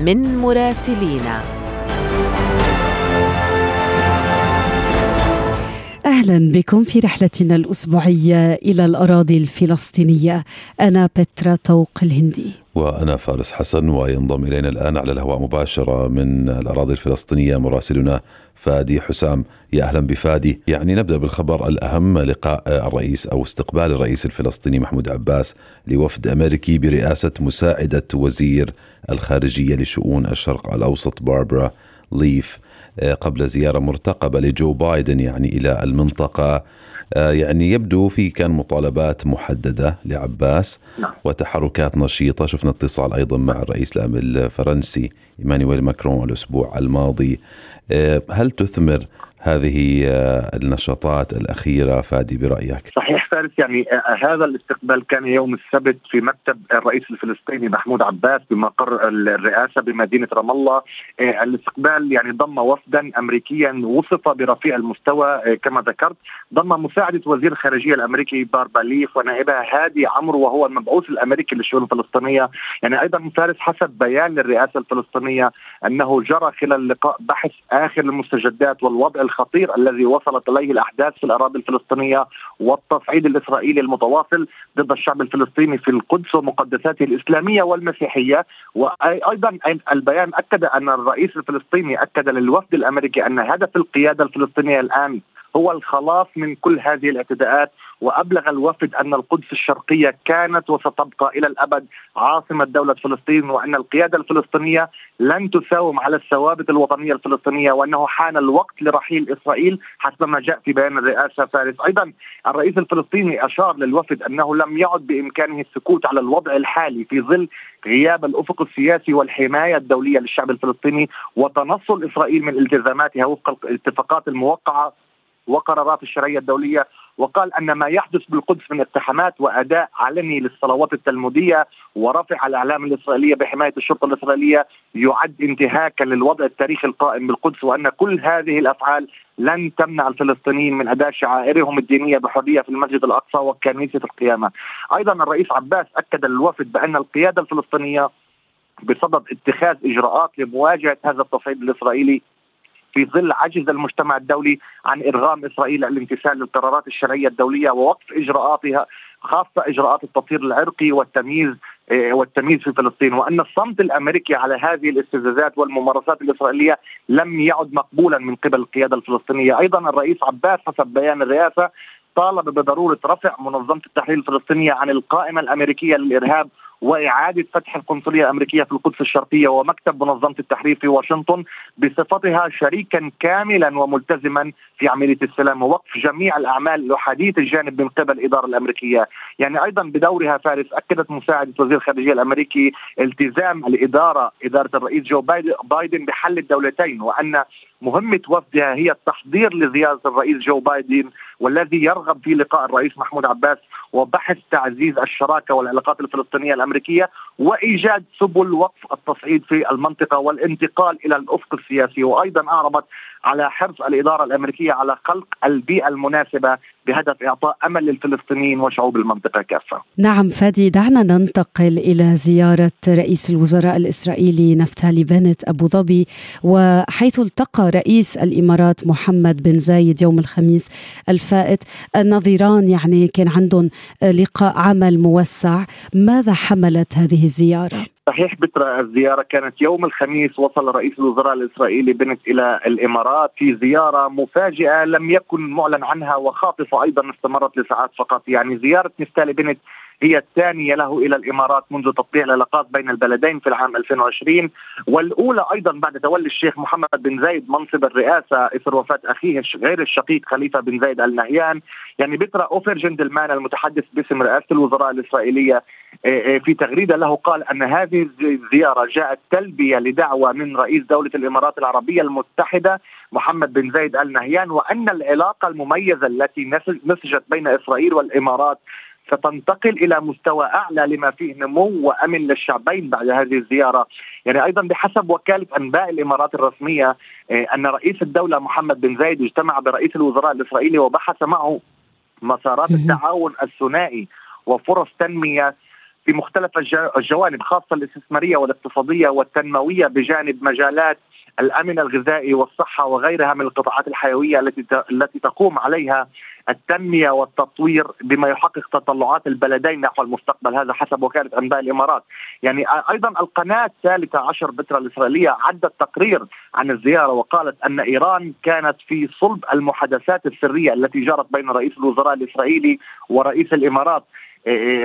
من مراسلينا. أهلا بكم في رحلتنا الأسبوعية إلى الأراضي الفلسطينية. أنا بترا طوق الهندي. وأنا فارس حسن وينضم إلينا الآن على الهواء مباشرة من الأراضي الفلسطينية مراسلنا فادي حسام. يا أهلا بفادي. يعني نبدأ بالخبر الأهم لقاء الرئيس أو استقبال الرئيس الفلسطيني محمود عباس لوفد أمريكي برئاسة مساعدة وزير الخارجية لشؤون الشرق الأوسط باربرا ليف. قبل زيارة مرتقبة لجو بايدن يعني إلى المنطقة. آه، يعني يبدو في كان مطالبات محددة لعباس نعم. وتحركات نشيطة شفنا اتصال أيضا مع الرئيس الفرنسي إيمانويل ماكرون الأسبوع الماضي آه، هل تثمر هذه النشاطات الأخيرة فادي برأيك؟ صحيح فارس يعني هذا الاستقبال كان يوم السبت في مكتب الرئيس الفلسطيني محمود عباس بمقر الرئاسة بمدينة رام الله الاستقبال يعني ضم وفدا أمريكيا وصف برفيع المستوى كما ذكرت ضم مساعدة وزير الخارجية الأمريكي باربا ليف ونائبها هادي عمرو وهو المبعوث الأمريكي للشؤون الفلسطينية. يعني أيضا فارس حسب بيان للرئاسة الفلسطينية أنه جرى خلال اللقاء بحث آخر المستجدات والوضع الخطير الذي وصلت إليه الأحداث في الأراضي الفلسطينية والتصعيد الإسرائيلي المتواصل ضد الشعب الفلسطيني في القدس ومقدساته الإسلامية والمسيحية. وأيضا البيان أكد أن الرئيس الفلسطيني أكد للوفد الأمريكي أن هدف القيادة الفلسطينية الآن هو الخلاص من كل هذه الاعتداءات وأبلغ الوفد أن القدس الشرقية كانت وستبقى إلى الأبد عاصمة دولة فلسطين وأن القيادة الفلسطينية لن تساوم على الثوابت الوطنية الفلسطينية وأنه حان الوقت لرحيل إسرائيل حسب ما جاء في بيان الرئاسة فارس، أيضا الرئيس الفلسطيني أشار للوفد أنه لم يعد بإمكانه السكوت على الوضع الحالي في ظل غياب الأفق السياسي والحماية الدولية للشعب الفلسطيني وتنصل إسرائيل من التزاماتها وفق الاتفاقات الموقعة وقرارات الشرعية الدولية وقال أن ما يحدث بالقدس من اقتحامات وأداء علني للصلوات التلمودية ورفع الإعلام الإسرائيلية بحماية الشرطة الإسرائيلية يعد انتهاكا للوضع التاريخي القائم بالقدس وأن كل هذه الأفعال لن تمنع الفلسطينيين من أداء شعائرهم الدينية بحرية في المسجد الأقصى وكنيسة القيامة. أيضا الرئيس عباس أكد للوفد بأن القيادة الفلسطينية بصدد اتخاذ إجراءات لمواجهة هذا التصعيد الإسرائيلي في ظل عجز المجتمع الدولي عن إرغام إسرائيل الامتثال للقرارات الشرعية الدولية ووقف إجراءاتها خاصة إجراءات التطهير العرقي والتمييز آه، والتمييز في فلسطين وأن الصمت الأمريكي على هذه الاستفزازات والممارسات الإسرائيلية لم يعد مقبولا من قبل القيادة الفلسطينية، أيضا الرئيس عباس حسب بيان الرئاسة طالب بضرورة رفع منظمة التحرير الفلسطينية عن القائمة الأمريكية للإرهاب وإعادة فتح القنصلية الأمريكية في القدس الشرقية ومكتب منظمة التحرير في واشنطن بصفتها شريكا كاملا وملتزما في عملية السلام ووقف جميع الأعمال لحديث الجانب من قبل الاداره الأمريكية، يعني أيضا بدورها فارس أكدت مساعدة وزير الخارجية الأمريكي التزام الإدارة إدارة الرئيس جو بايدن بحل الدولتين وأن مهمة وفدها هي التحضير لزيارة الرئيس جو بايدن والذي يرغب في لقاء الرئيس محمود عباس وبحث تعزيز الشراكة والعلاقات الفلسطينية الأمريكية وإيجاد سبل وقف التصعيد في المنطقة والانتقال إلى الأفق السياسي. وأيضا أعربت على حرص الإدارة الأمريكية على خلق البيئة المناسبة بهدف إعطاء أمل للفلسطينيين وشعوب المنطقة كافة. نعم فادي دعنا ننتقل إلى زيارة رئيس الوزراء الإسرائيلي نفتالي بنت أبو ظبي. وحيث التقى رئيس الإمارات محمد بن زايد يوم الخميس الفائت. النظيران يعني كان عندهم لقاء عمل موسع. ماذا حملت هذه الزيارة؟ صحيح بترا الزيارة كانت يوم الخميس وصل رئيس الوزراء الإسرائيلي بنت إلى الإمارات في زيارة مفاجئة لم يكن معلن عنها وخاطفة أيضا استمرت لساعات فقط. يعني زيارة نفتالي بنت هي الثانية له إلى الإمارات منذ تطبيع العلاقات بين البلدين في العام 2020 والأولى أيضا بعد تولي الشيخ محمد بن زايد منصب الرئاسة إثر وفاة أخيه غير الشقيق خليفة بن زايد ال نهيان يعني بترا أوفر جندلمان المتحدث باسم رئاسة الوزراء الإسرائيلية في تغريدة له قال أن هذه الزيارة جاءت تلبية لدعوة من رئيس دولة الإمارات العربية المتحدة محمد بن زايد ال نهيان وأن العلاقة المميزة التي نسجت بين إسرائيل والإمارات ستنتقل إلى مستوى أعلى لما فيه نمو وأمن للشعبين بعد هذه الزيارة، يعني أيضا بحسب وكالة أنباء الإمارات الرسمية أن رئيس الدولة محمد بن زايد اجتمع برئيس الوزراء الإسرائيلي وبحث معه مسارات التعاون الثنائي وفرص تنمية في مختلف الجوانب خاصة الاستثمارية والاقتصادية والتنموية بجانب مجالات الأمن الغذائي والصحة وغيرها من القطاعات الحيوية التي التي تقوم عليها التنمية والتطوير بما يحقق تطلعات البلدين نحو المستقبل هذا حسب وكالة أنباء الإمارات. يعني أيضا القناة الثالثة عشر بترا الإسرائيلية عدت تقرير عن الزيارة وقالت أن إيران كانت في صلب المحادثات السرية التي جرت بين رئيس الوزراء الإسرائيلي ورئيس الإمارات.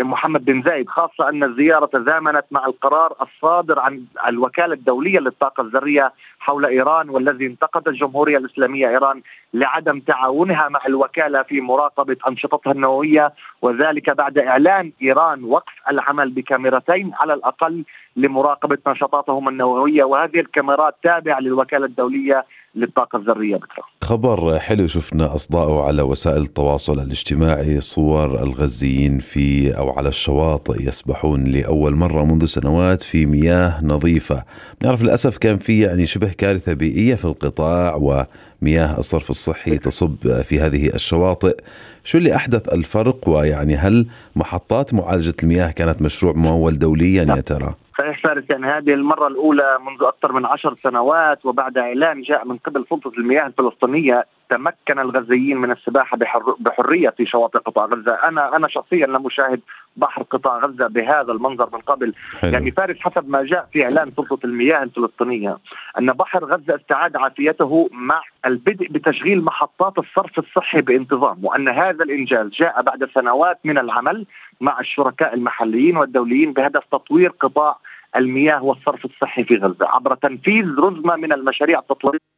محمد بن زايد خاصة أن الزيارة تزامنت مع القرار الصادر عن الوكالة الدولية للطاقة الذرية حول إيران والذي انتقد الجمهورية الإسلامية إيران لعدم تعاونها مع الوكالة في مراقبة أنشطتها النووية وذلك بعد إعلان إيران وقف العمل بكاميرتين على الأقل لمراقبة نشاطاتهم النووية. وهذه الكاميرات تابعة للوكالة الدولية للطاقة الذرية بكرة. خبر حلو شفنا أصداؤه على وسائل التواصل الاجتماعي صور الغزيين في أو على الشواطئ يسبحون لأول مرة منذ سنوات في مياه نظيفة. نعرف للأسف كان في يعني شبه كارثة بيئية في القطاع ومياه الصرف الصحي تصب في هذه الشواطئ. شو اللي أحدث الفرق؟ ويعني هل محطات معالجة المياه كانت مشروع ممول دوليا يا ترى؟ صحيح فارس يعني هذه المرة الأولى منذ أكثر من عشر سنوات وبعد إعلان جاء من قبل سلطة المياه الفلسطينية تمكن الغزيين من السباحة بحر بحرية في شواطئ قطاع غزة. أنا أنا شخصيا لم أشاهد بحر قطاع غزة بهذا المنظر من قبل. حلو. يعني فارس حسب ما جاء في إعلان سلطة المياه الفلسطينية أن بحر غزة استعاد عافيته مع البدء بتشغيل محطات الصرف الصحي بانتظام وأن هذا الإنجاز جاء بعد سنوات من العمل مع الشركاء المحليين والدوليين بهدف تطوير قطاع المياه والصرف الصحي في غزة. عبر تنفيذ رزمة من المشاريع التطويرية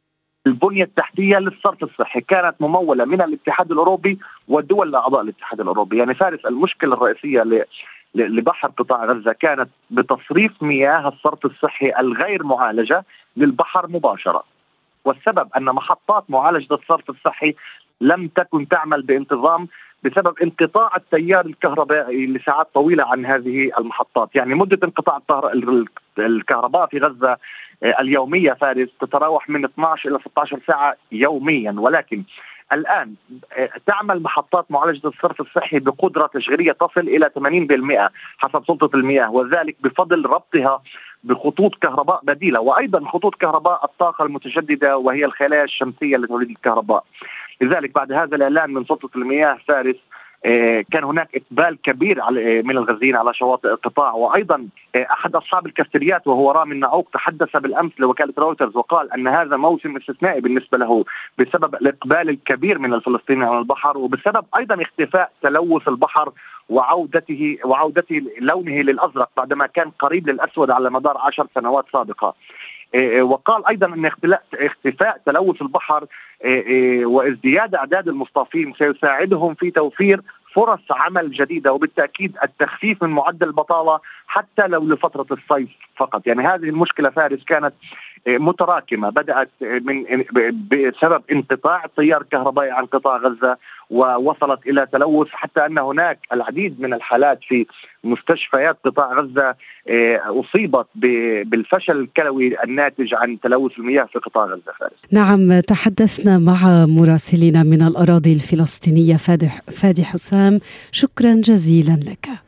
البنية التحتية للصرف الصحي. كانت ممولة من الاتحاد الأوروبي ودول أعضاء الاتحاد الأوروبي. يعني فارس المشكلة الرئيسية لبحر قطاع غزة كانت بتصريف مياه الصرف الصحي الغير معالجة للبحر مباشرة. والسبب أن محطات معالجة الصرف الصحي لم تكن تعمل بانتظام بسبب انقطاع التيار الكهربائي لساعات طويلة عن هذه المحطات، يعني مدة انقطاع الكهرباء في غزة اليومية فارس تتراوح من 12 إلى 16 ساعة يوميا ولكن الآن تعمل محطات معالجة الصرف الصحي بقدرة تشغيلية تصل إلى 80% حسب سلطة المياه وذلك بفضل ربطها بخطوط كهرباء بديلة وأيضا خطوط كهرباء الطاقة المتجددة وهي الخلايا الشمسية التي تولد الكهرباء. لذلك بعد هذا الإعلان من سلطة المياه فارس كان هناك إقبال كبير على من الغزيين على شواطئ القطاع وأيضا أحد أصحاب الكافتريات وهو رامي النعوق تحدث بالأمس لوكالة رويترز وقال أن هذا موسم استثنائي بالنسبة له بسبب الإقبال الكبير من الفلسطينيين على البحر وبسبب أيضا اختفاء تلوث البحر وعودته وعودته لونه للأزرق بعدما كان قريب للأسود على مدار عشر سنوات سابقة. وقال أيضا أن اختفاء تلوث البحر وازدياد أعداد المصطافين سيساعدهم في توفير فرص عمل جديدة وبالتأكيد التخفيف من معدل البطالة حتى لو لفترة الصيف فقط، يعني هذه المشكلة فارس كانت متراكمة بدأت من بسبب انقطاع التيار الكهربائي عن قطاع غزة ووصلت إلى تلوث حتى أن هناك العديد من الحالات في مستشفيات قطاع غزة أصيبت بالفشل الكلوي الناتج عن تلوث المياه في قطاع غزة فارس. نعم تحدثنا مع مراسلنا من الأراضي الفلسطينية فادي حسام شكرا جزيلا لك.